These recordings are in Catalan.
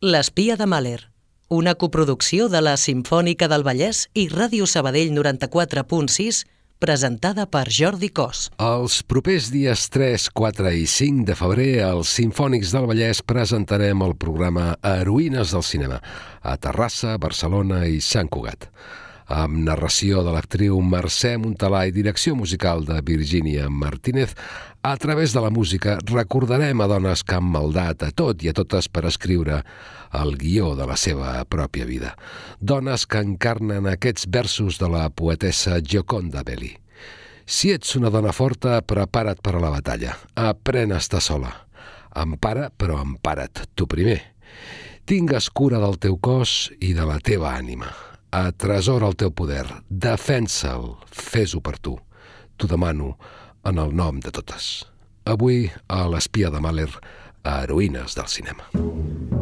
L'espia de Mahler, una coproducció de la Simfònica del Vallès i Ràdio Sabadell 94.6, presentada per Jordi Cos. Els propers dies 3, 4 i 5 de febrer, als Simfònics del Vallès presentarem el programa Heroïnes del Cinema, a Terrassa, Barcelona i Sant Cugat amb narració de l'actriu Mercè Montalà i direcció musical de Virginia Martínez, a través de la música recordarem a dones que han maldat a tot i a totes per escriure el guió de la seva pròpia vida. Dones que encarnen aquests versos de la poetessa Gioconda Belli. Si ets una dona forta, prepara't per a la batalla. Aprèn a estar sola. Empara, però empara't tu primer. Tingues cura del teu cos i de la teva ànima atresora el teu poder, defensa'l, fes-ho per tu. T'ho demano en el nom de totes. Avui, a l'espia de Mahler, a Heroïnes del cinema.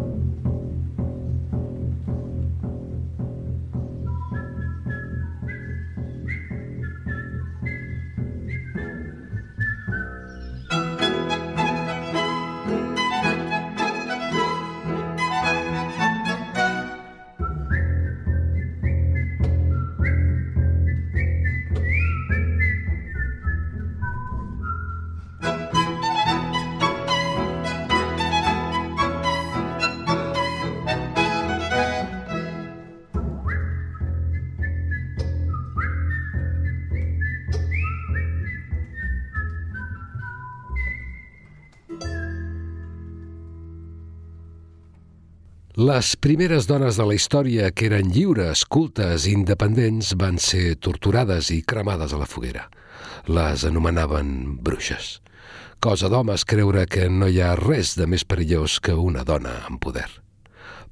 Les primeres dones de la història que eren lliures, cultes i independents van ser torturades i cremades a la foguera. Les anomenaven bruixes. Cosa d'homes creure que no hi ha res de més perillós que una dona amb poder.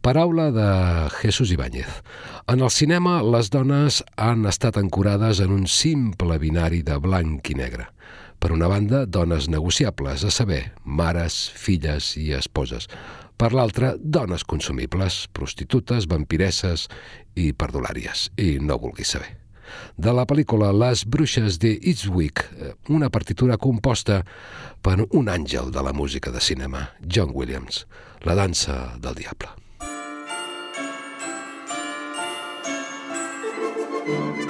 Paraula de Jesús Ibáñez. En el cinema, les dones han estat ancorades en un simple binari de blanc i negre. Per una banda, dones negociables, a saber, mares, filles i esposes per l'altra, dones consumibles, prostitutes, vampiresses i perdulàries, i no vulguis saber. De la pel·lícula Les bruixes de Eastwick, eh, una partitura composta per un àngel de la música de cinema, John Williams, la dansa del diable. Thank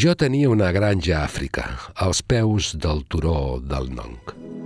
Jo tenia una granja a Àfrica, als peus del turó del Nong.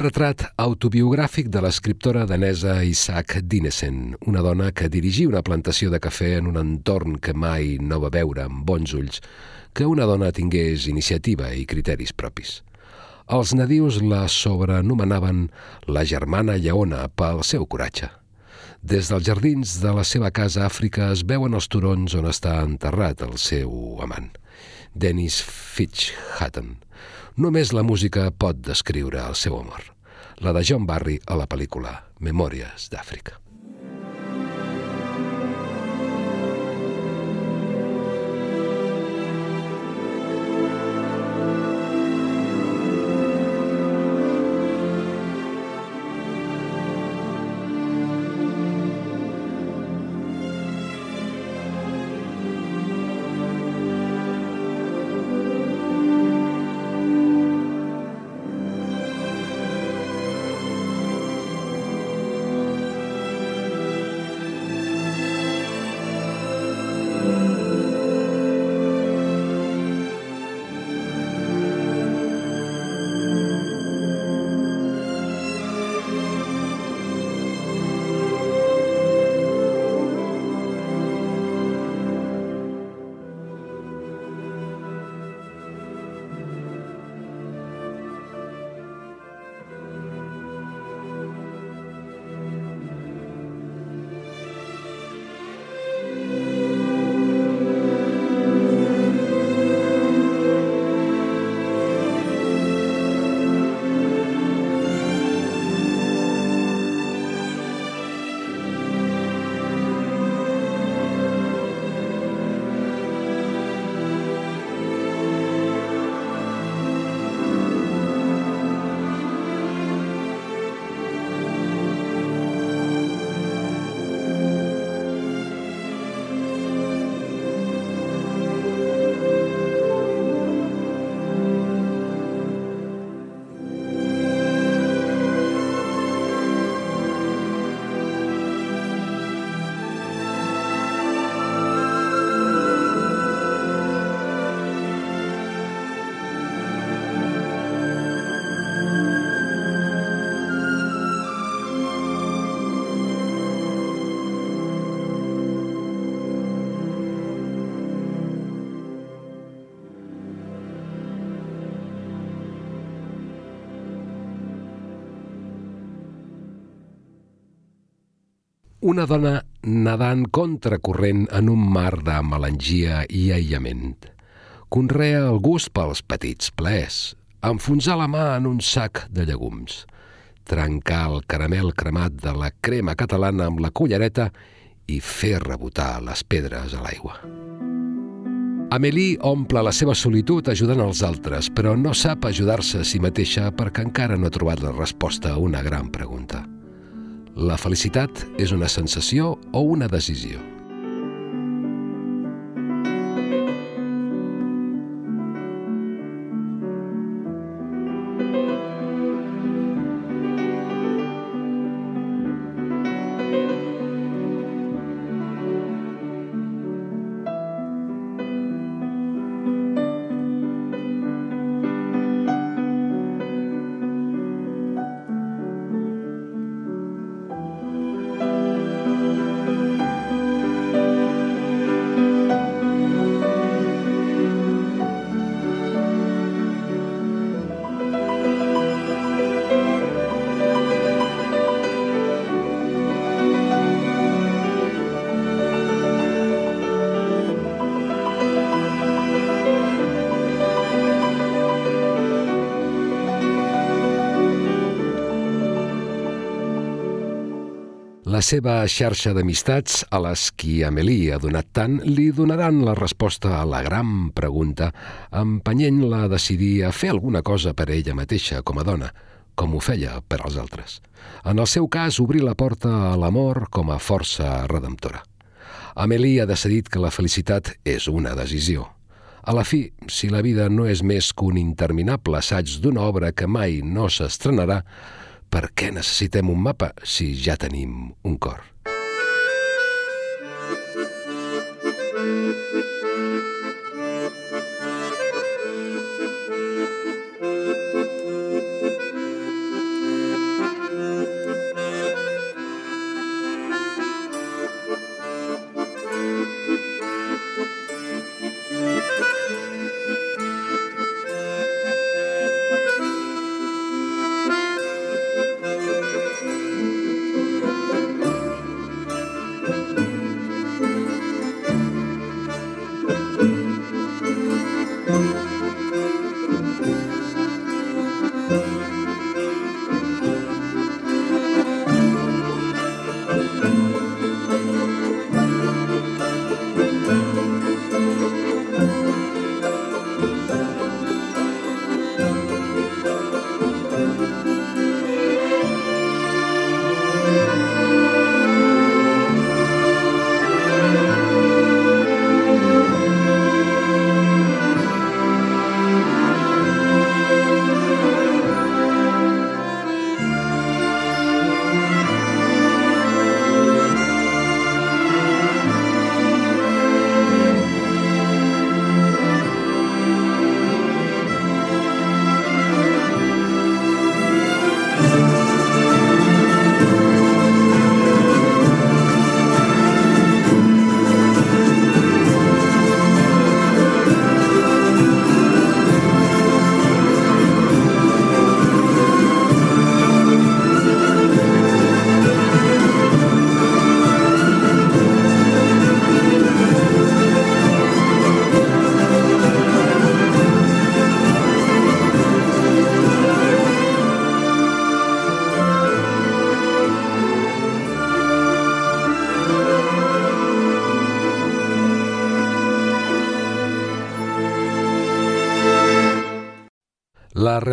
Retrat autobiogràfic de l'escriptora danesa Isaac Dinesen, una dona que dirigia una plantació de cafè en un entorn que mai no va veure amb bons ulls que una dona tingués iniciativa i criteris propis. Els nadius la sobrenomenaven la germana lleona pel seu coratge. Des dels jardins de la seva casa a Àfrica es veuen els turons on està enterrat el seu amant, Dennis Fitch Hatton, Només la música pot descriure el seu amor. La de John Barry a la pel·lícula Memòries d'Àfrica. Una dona nedant contracorrent en un mar de melangia i aïllament. Conrea el gust pels petits plers, enfonsar la mà en un sac de llegums, trencar el caramel cremat de la crema catalana amb la cullereta i fer rebotar les pedres a l'aigua. Amélie omple la seva solitud ajudant els altres, però no sap ajudar-se a si mateixa perquè encara no ha trobat la resposta a una gran pregunta. La felicitat és una sensació o una decisió? La seva xarxa d'amistats, a les qui Amélie ha donat tant, li donaran la resposta a la gran pregunta, empenyent-la a decidir a fer alguna cosa per ella mateixa com a dona, com ho feia per als altres. En el seu cas, obrir la porta a l'amor com a força redemptora. Amélie ha decidit que la felicitat és una decisió. A la fi, si la vida no és més que un interminable assaig d'una obra que mai no s'estrenarà, per què necessitem un mapa si ja tenim un cor?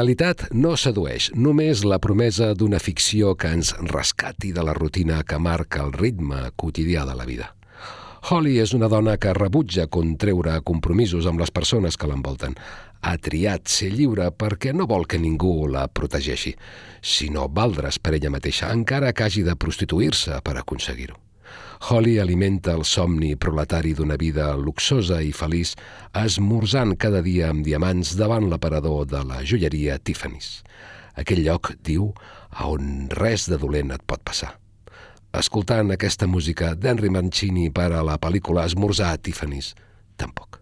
Realitat no sedueix, només la promesa d'una ficció que ens rescati de la rutina que marca el ritme quotidià de la vida. Holly és una dona que rebutja contreure compromisos amb les persones que l'envolten. Ha triat ser lliure perquè no vol que ningú la protegeixi, sinó valdre's per ella mateixa, encara que hagi de prostituir-se per aconseguir-ho. Holly alimenta el somni proletari d'una vida luxosa i feliç, esmorzant cada dia amb diamants davant l'aparador de la joieria Tiffany's. Aquell lloc, diu, a on res de dolent et pot passar. Escoltant aquesta música d'Henry Mancini per a la pel·lícula Esmorzar a Tiffany's, tampoc.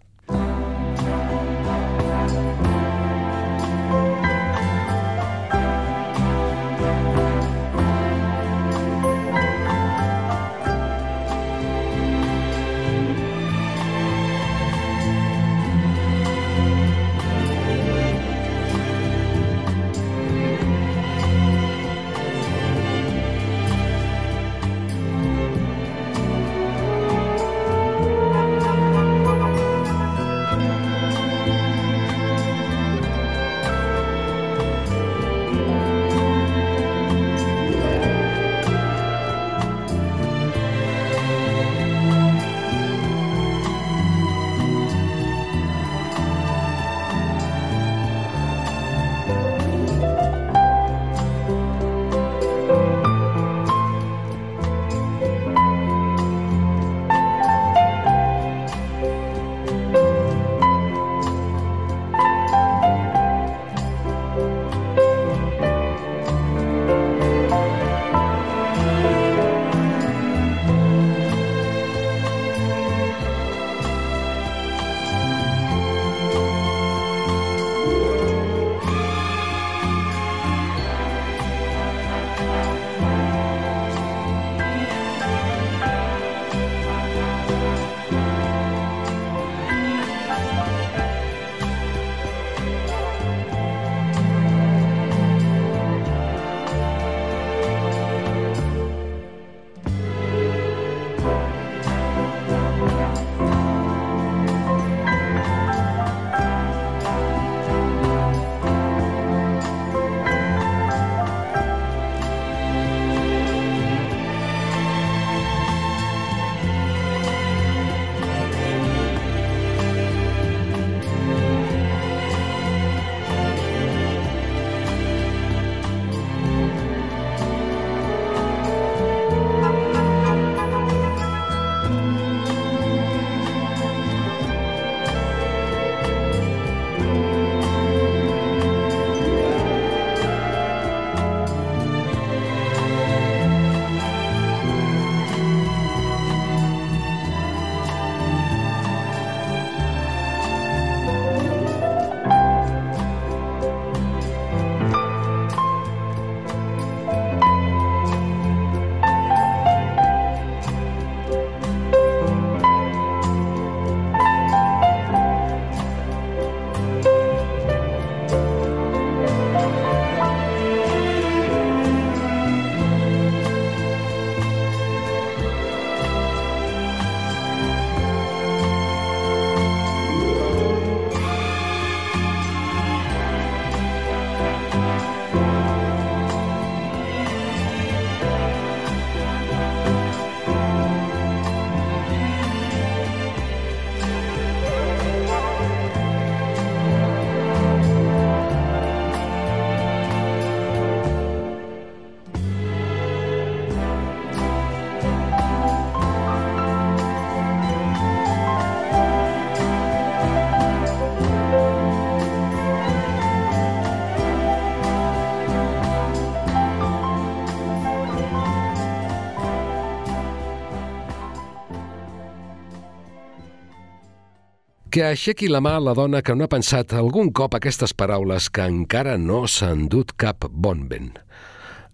Que aixequi la mà la dona que no ha pensat algun cop aquestes paraules que encara no s'han dut cap bon vent.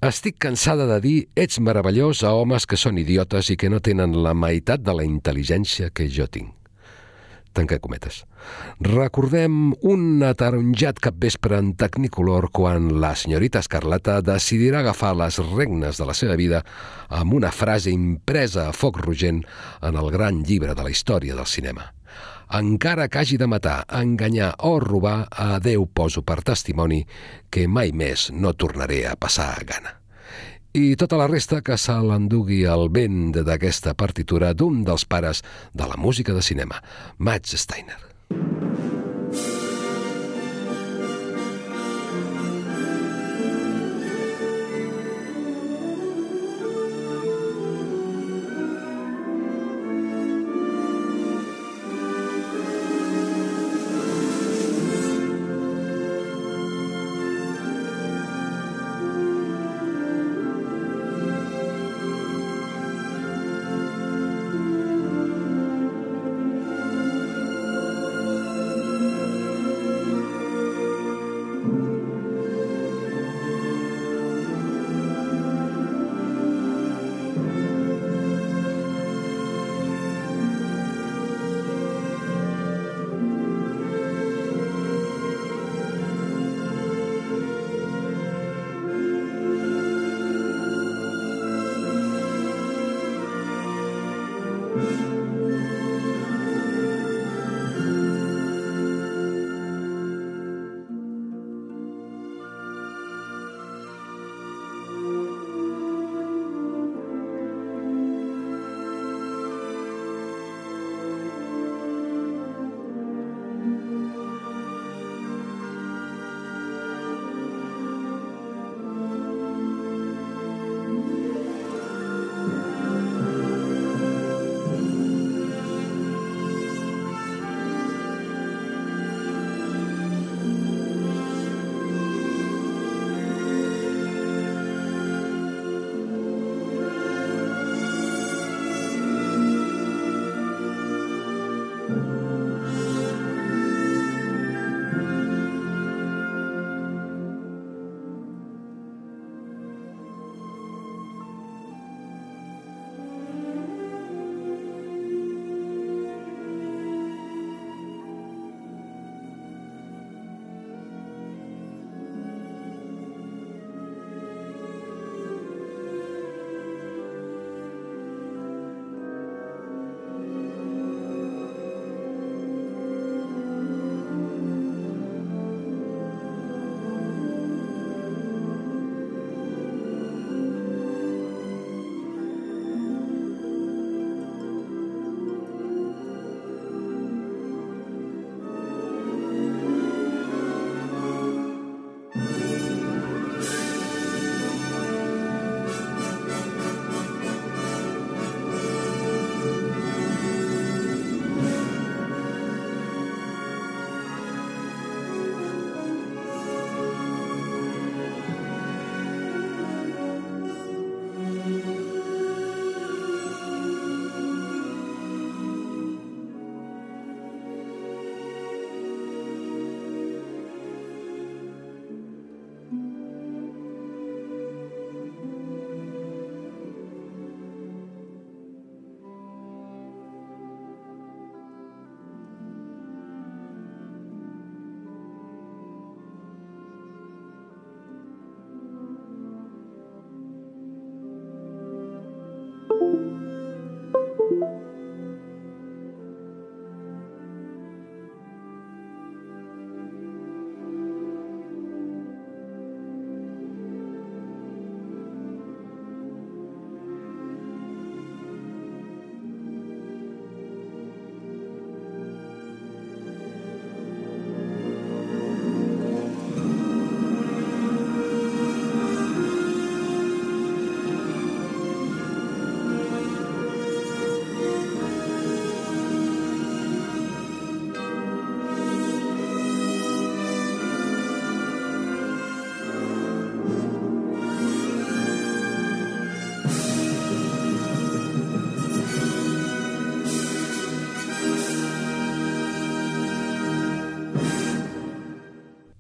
Estic cansada de dir ets meravellós a homes que són idiotes i que no tenen la meitat de la intel·ligència que jo tinc. Tanca cometes. Recordem un ataronjat capvespre en Tecnicolor quan la senyorita Escarlata decidirà agafar les regnes de la seva vida amb una frase impresa a foc rogent en el gran llibre de la història del cinema. Encara que hagi de matar, enganyar o robar, a Déu poso per testimoni que mai més no tornaré a passar a gana i tota la resta que se l'endugui el vent d'aquesta partitura d'un dels pares de la música de cinema, Max Steiner.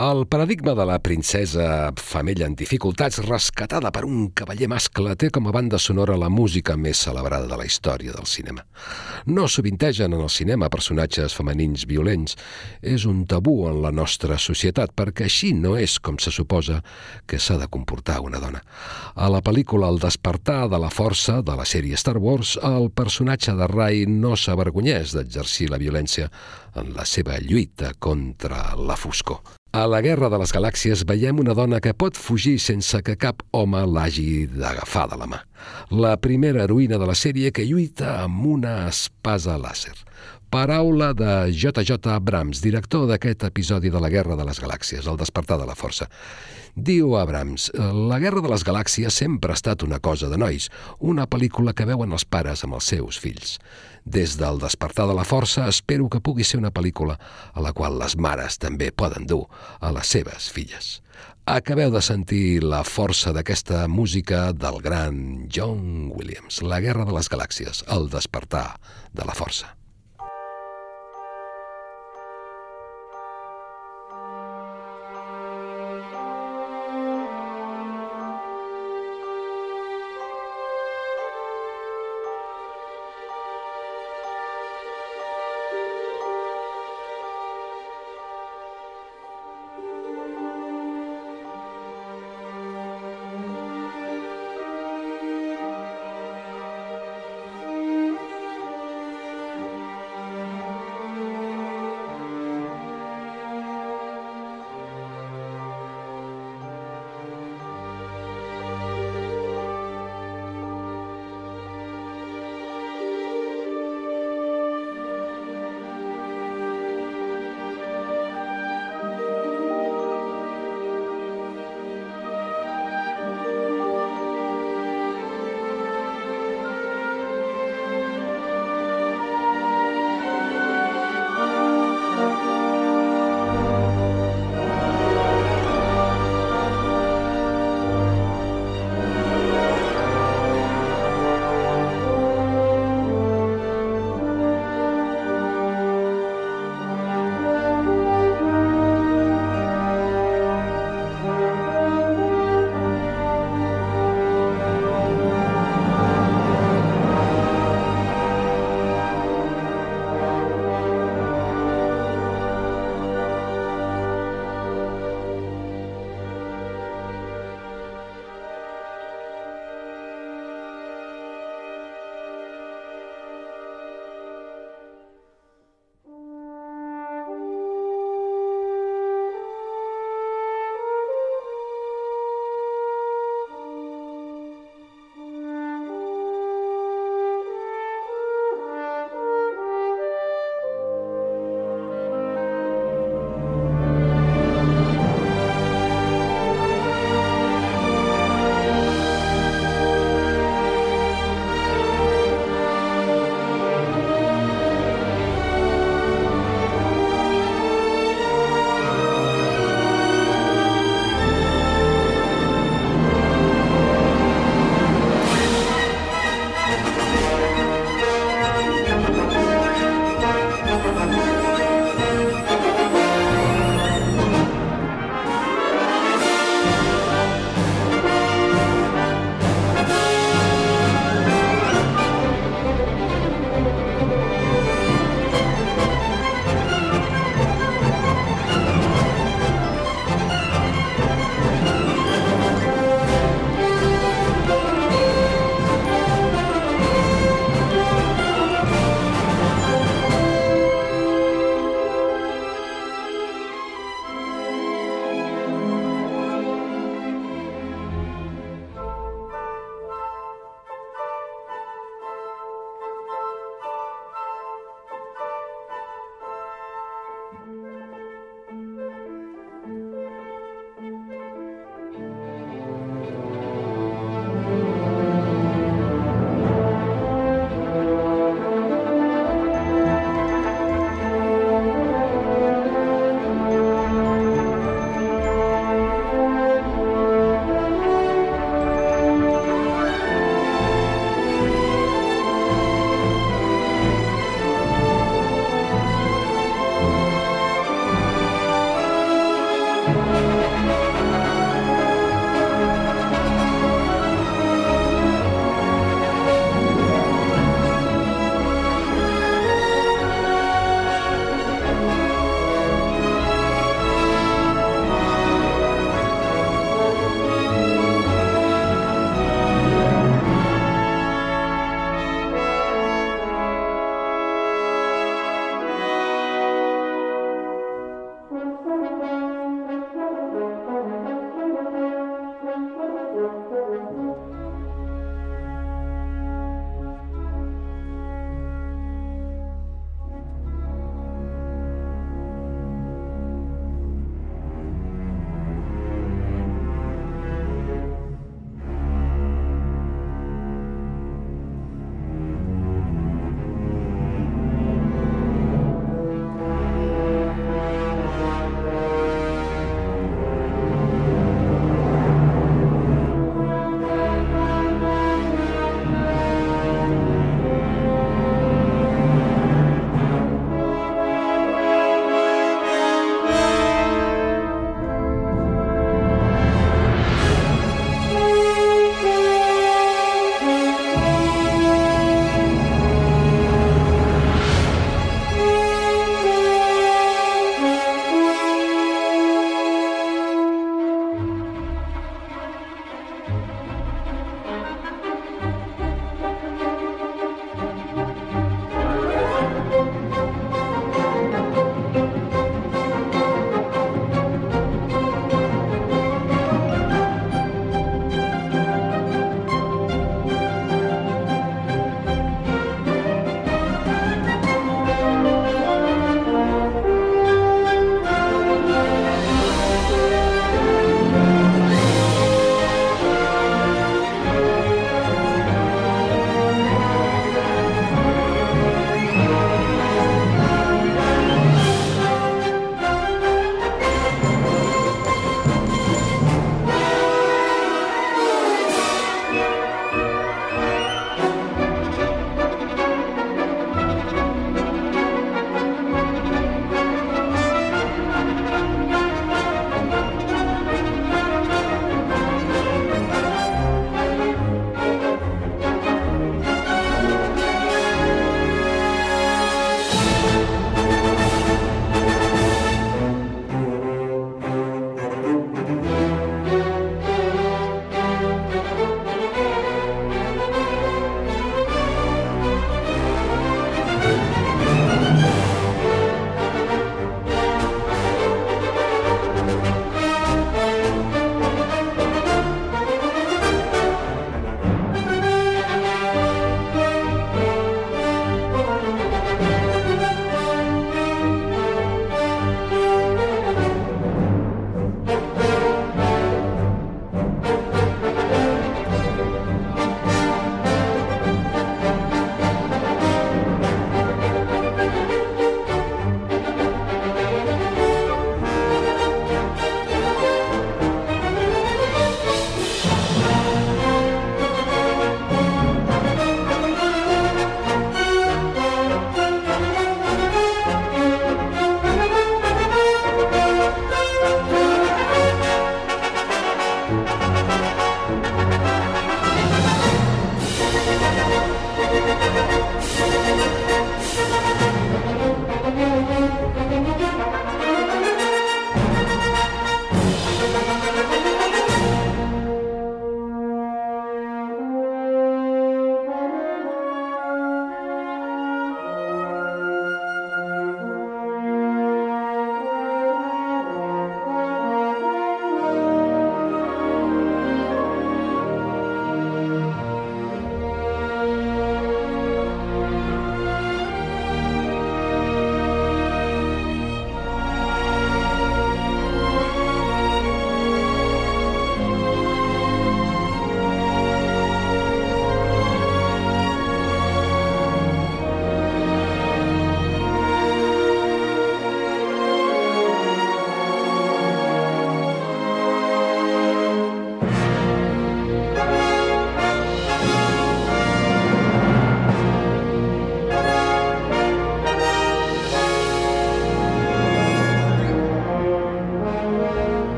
El paradigma de la princesa femella en dificultats rescatada per un cavaller mascle té com a banda sonora la música més celebrada de la història del cinema. No sovintegen en el cinema personatges femenins violents. És un tabú en la nostra societat perquè així no és com se suposa que s'ha de comportar una dona. A la pel·lícula El despertar de la força de la sèrie Star Wars, el personatge de Ray no s'avergonyeix d'exercir la violència en la seva lluita contra la foscor. A la Guerra de les Galàxies veiem una dona que pot fugir sense que cap home l'hagi d'agafar de la mà. La primera heroïna de la sèrie que lluita amb una espasa làser. Paraula de J.J. Abrams, director d'aquest episodi de la Guerra de les Galàxies, el despertar de la força. Diu Abrams, la Guerra de les Galàxies sempre ha estat una cosa de nois, una pel·lícula que veuen els pares amb els seus fills. Des del despertar de la força espero que pugui ser una pel·lícula a la qual les mares també poden dur a les seves filles. Acabeu de sentir la força d'aquesta música del gran John Williams, La guerra de les galàxies, el despertar de la força.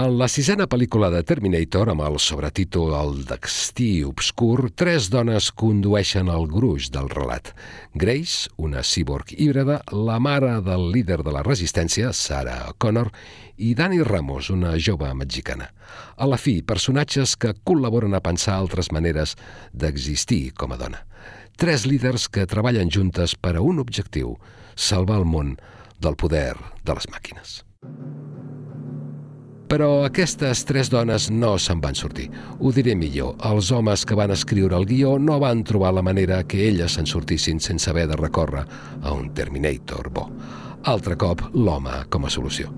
En la sisena pel·lícula de Terminator, amb el sobretítol El destí obscur, tres dones condueixen el gruix del relat. Grace, una cyborg híbrida, la mare del líder de la resistència, Sarah Connor, i Dani Ramos, una jove mexicana. A la fi, personatges que col·laboren a pensar altres maneres d'existir com a dona. Tres líders que treballen juntes per a un objectiu, salvar el món del poder de les màquines. Però aquestes tres dones no se'n van sortir. Ho diré millor, els homes que van escriure el guió no van trobar la manera que elles se'n sortissin sense haver de recórrer a un Terminator bo. Altre cop, l'home com a solució.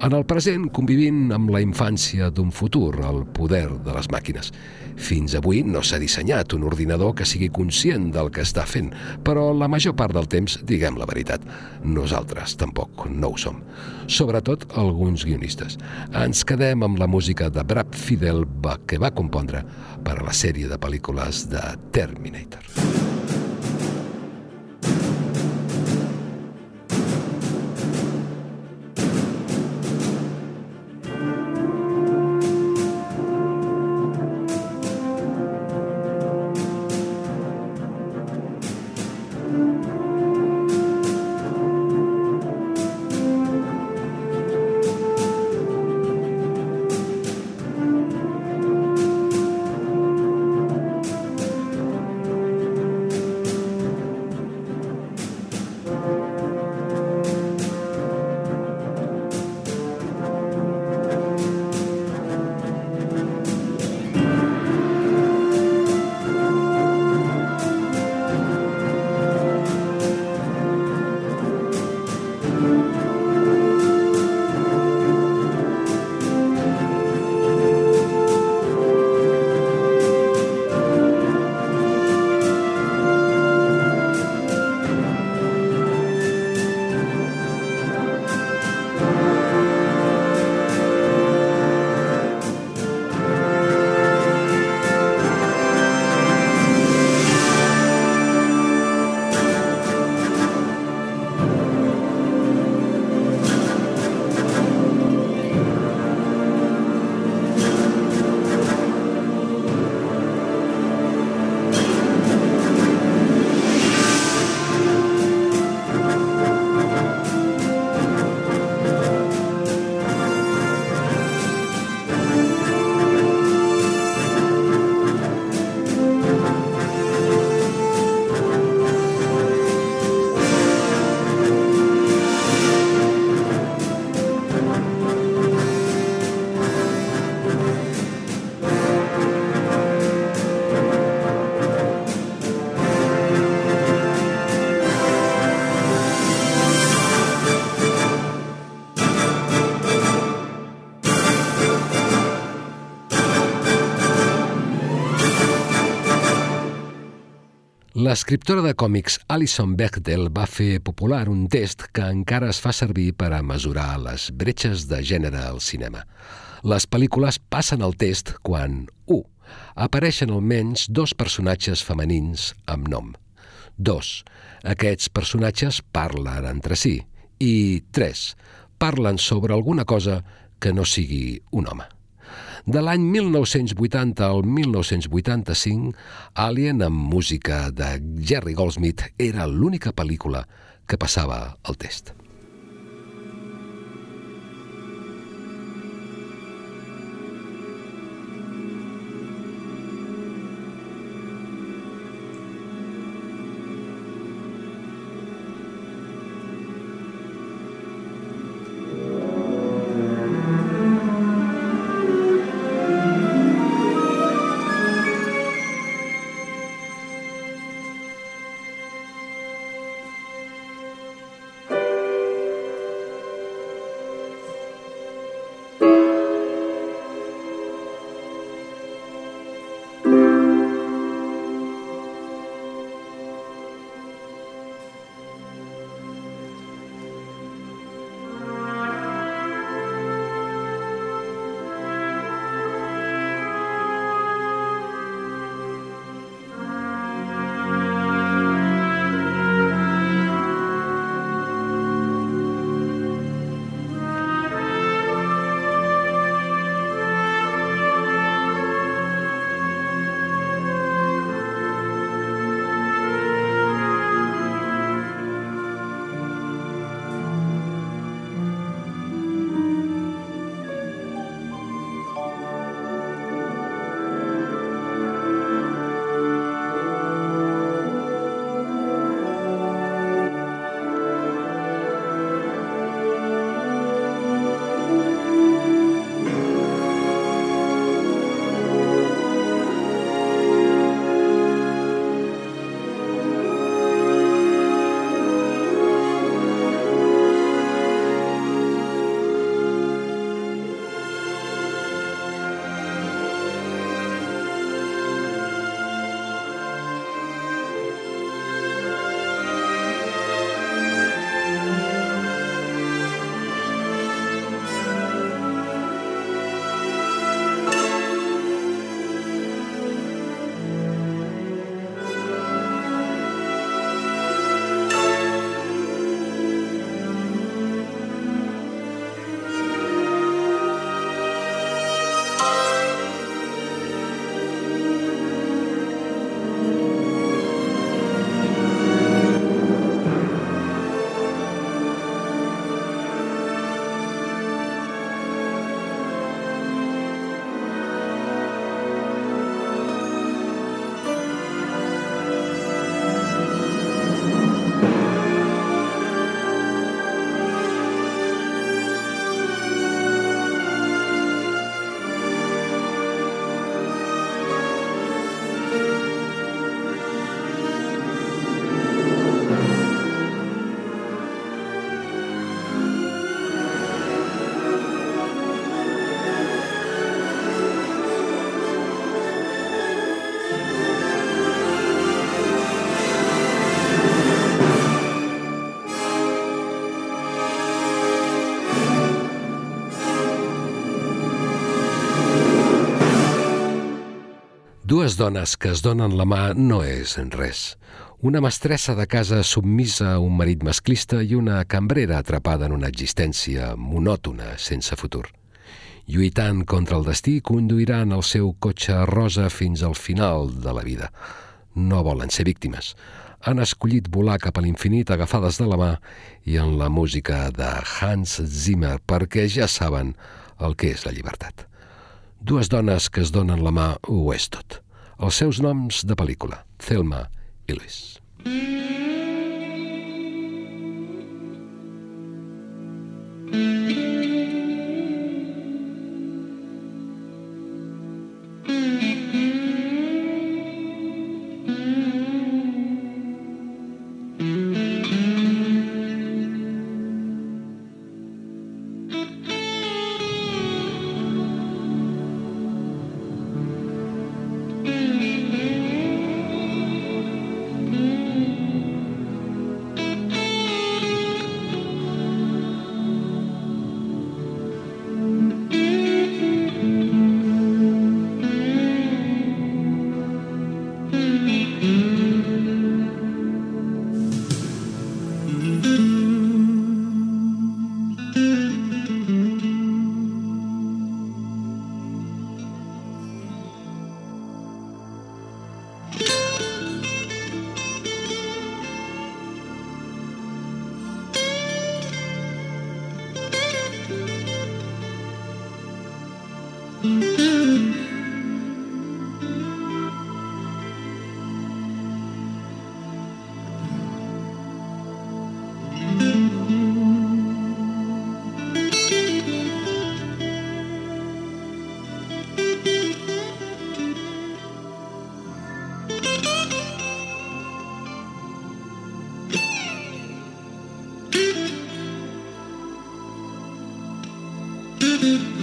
En el present, convivint amb la infància d'un futur, el poder de les màquines. Fins avui no s'ha dissenyat un ordinador que sigui conscient del que està fent, però la major part del temps, diguem la veritat, nosaltres tampoc no ho som. Sobretot alguns guionistes. Ens quedem amb la música de Brad Fidel que va compondre per a la sèrie de pel·lícules de Terminator. L'escriptora de còmics Alison Bechdel va fer popular un test que encara es fa servir per a mesurar les bretxes de gènere al cinema. Les pel·lícules passen el test quan 1. Apareixen almenys dos personatges femenins amb nom. 2. Aquests personatges parlen entre si. I 3. Parlen sobre alguna cosa que no sigui un home. De l'any 1980 al 1985, Alien amb música de Jerry Goldsmith era l'única pel·lícula que passava el test. Dues dones que es donen la mà no és res. Una mestressa de casa submisa a un marit masclista i una cambrera atrapada en una existència monòtona sense futur. Lluitant contra el destí, conduiran el seu cotxe rosa fins al final de la vida. No volen ser víctimes. Han escollit volar cap a l'infinit agafades de la mà i en la música de Hans Zimmer perquè ja saben el que és la llibertat. Dues dones que es donen la mà ho és tot. Els seus noms de pel·lícula, Thelma i Louise. Els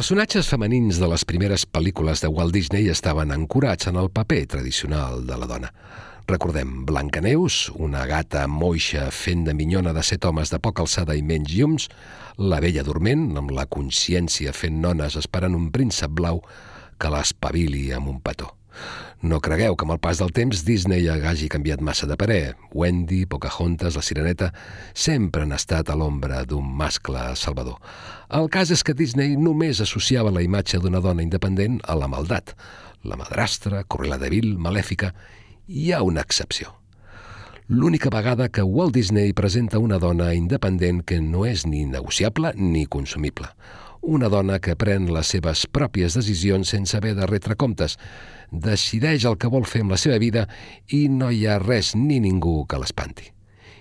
personatges femenins de les primeres pel·lícules de Walt Disney estaven ancorats en el paper tradicional de la dona. Recordem Blancaneus, una gata moixa fent de minyona de set homes de poca alçada i menys llums, la vella dorment, amb la consciència fent nones esperant un príncep blau que l'espavili amb un petó. No cregueu que amb el pas del temps Disney hagi canviat massa de parer. Wendy, Pocahontas, la Sireneta sempre han estat a l'ombra d'un mascle salvador. El cas és que Disney només associava la imatge d'una dona independent a la maldat. La madrastra, Correla de Vil, malèfica... Hi ha una excepció. L'única vegada que Walt Disney presenta una dona independent que no és ni negociable ni consumible una dona que pren les seves pròpies decisions sense haver de retre comptes, decideix el que vol fer amb la seva vida i no hi ha res ni ningú que l'espanti.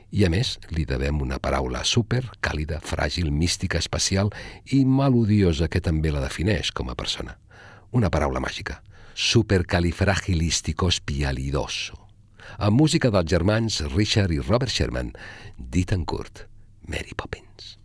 I a més, li devem una paraula súper, càlida, fràgil, mística, especial i melodiosa que també la defineix com a persona. Una paraula màgica. Supercalifragilisticospialidoso. Amb música dels germans Richard i Robert Sherman, dit en curt, Mary Poppins.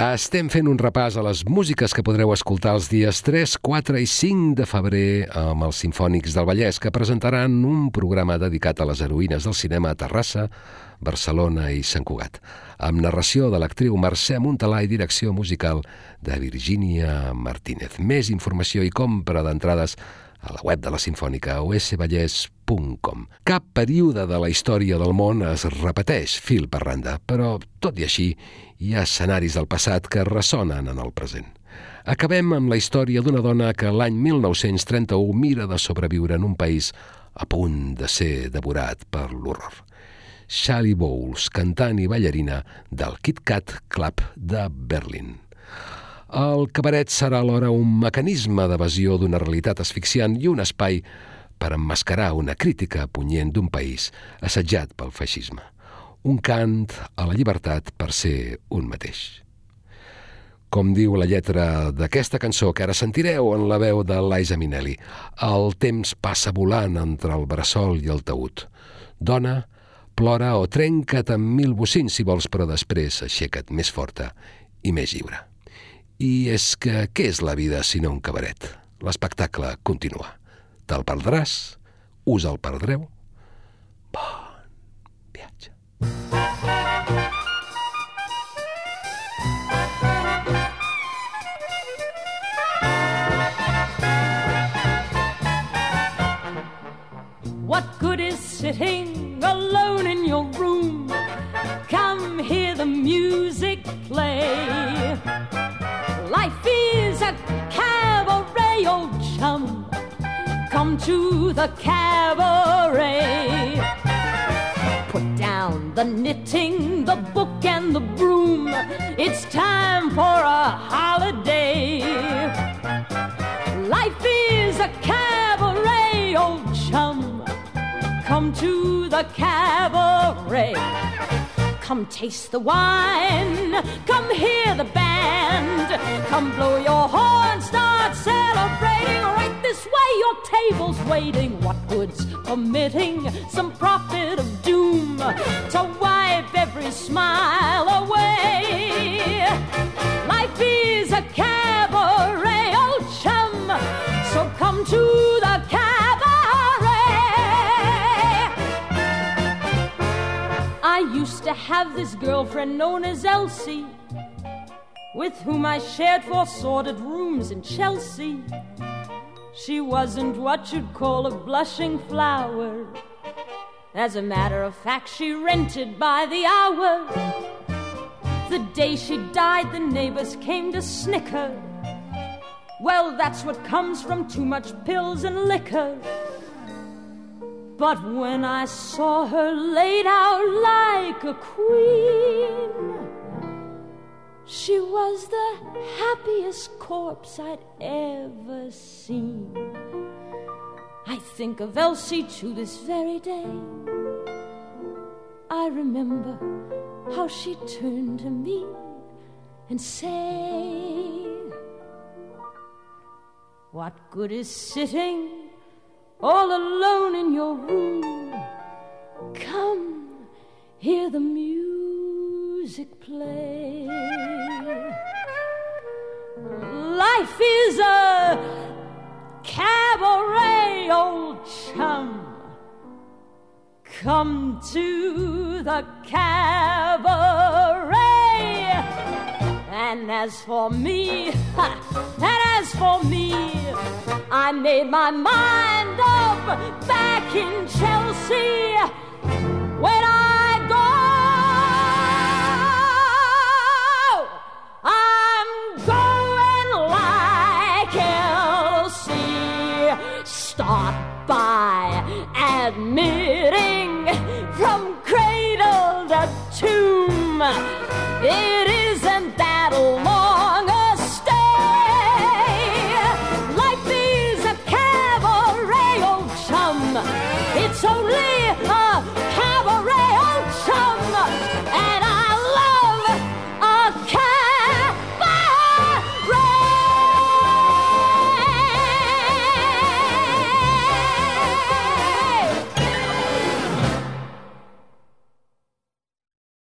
Estem fent un repàs a les músiques que podreu escoltar els dies 3, 4 i 5 de febrer amb els Sinfònics del Vallès, que presentaran un programa dedicat a les heroïnes del cinema a Terrassa, Barcelona i Sant Cugat, amb narració de l'actriu Mercè Montalà i direcció musical de Virgínia Martínez. Més informació i compra d'entrades a la web de la Sinfònica osvallès.com. Cap període de la història del món es repeteix fil per randa, però, tot i així, hi ha escenaris del passat que ressonen en el present. Acabem amb la història d'una dona que l'any 1931 mira de sobreviure en un país a punt de ser devorat per l'horror. Sally Bowles, cantant i ballarina del Kit Kat Club de Berlín. El cabaret serà alhora un mecanisme d'evasió d'una realitat asfixiant i un espai per emmascarar una crítica punyent d'un país assetjat pel feixisme. Un cant a la llibertat per ser un mateix. Com diu la lletra d'aquesta cançó que ara sentireu en la veu de Liza Minnelli, el temps passa volant entre el bressol i el taüt. Dona, plora o trenca't amb mil bocins si vols, però després aixeca't més forta i més lliure. I és que què és la vida si no un cabaret? L'espectacle continua. Te'l perdràs? Us el perdreu? Bon Thank you. Taste the wine. Come hear the band. Come blow your horn. Start celebrating. Right this way, your table's waiting. What good's permitting some girlfriend known as Elsie, with whom I shared four sordid rooms in Chelsea. She wasn't what you'd call a blushing flower. As a matter of fact, she rented by the hour. The day she died, the neighbors came to snicker. Well, that's what comes from too much pills and liquor. But when I saw her laid out like a queen, she was the happiest corpse I'd ever seen. I think of Elsie to this very day. I remember how she turned to me and said, What good is sitting all alone in your room? Come, hear the music play. Life is a cabaret, old chum. Come to the cabaret. And as for me, and as for me, I made my mind up back in Chelsea. When I I'm going like Elsie. Start by admitting from cradle to tomb. It